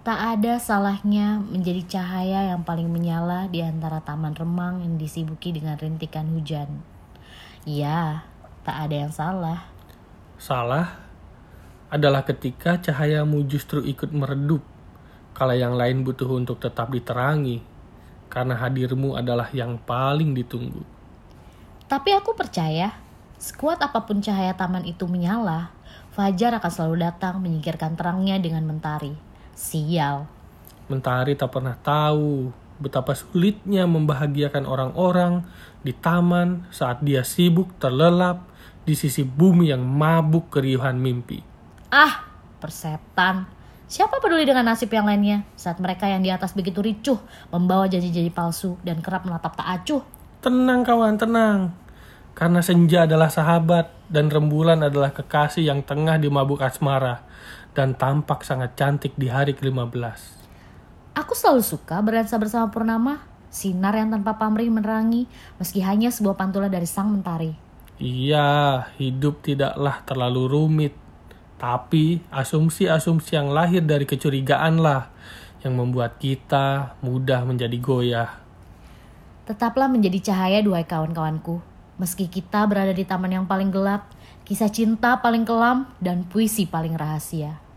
Tak ada salahnya menjadi cahaya yang paling menyala di antara taman remang yang disibuki dengan rintikan hujan. Ya, tak ada yang salah. Salah adalah ketika cahayamu justru ikut meredup, kala yang lain butuh untuk tetap diterangi, karena hadirmu adalah yang paling ditunggu. Tapi aku percaya, sekuat apa pun cahaya taman itu menyala, Fajar akan selalu datang menyingkirkan terangnya dengan mentari. Sial. Mentari tak pernah tahu betapa sulitnya membahagiakan orang-orang di taman saat dia sibuk terlelap di sisi bumi yang mabuk keriuhan mimpi. Ah, persetan. Siapa peduli dengan nasib yang lainnya saat mereka yang di atas begitu ricuh membawa janji-janji palsu dan kerap menatap tak acuh? Tenang kawan, tenang. Karena senja adalah sahabat dan rembulan adalah kekasih yang tengah dimabuk asmara dan tampak sangat cantik di hari ke-15. Aku selalu suka berdansa bersama Purnama, sinar yang tanpa pamrih menerangi meski hanya sebuah pantulan dari sang mentari. Iya, hidup tidaklah terlalu rumit. Tapi asumsi-asumsi yang lahir dari kecurigaan lah yang membuat kita mudah menjadi goyah. Tetaplah menjadi cahaya dua kawan-kawanku. Meski kita berada di taman yang paling gelap, kisah cinta paling kelam, dan puisi paling rahasia.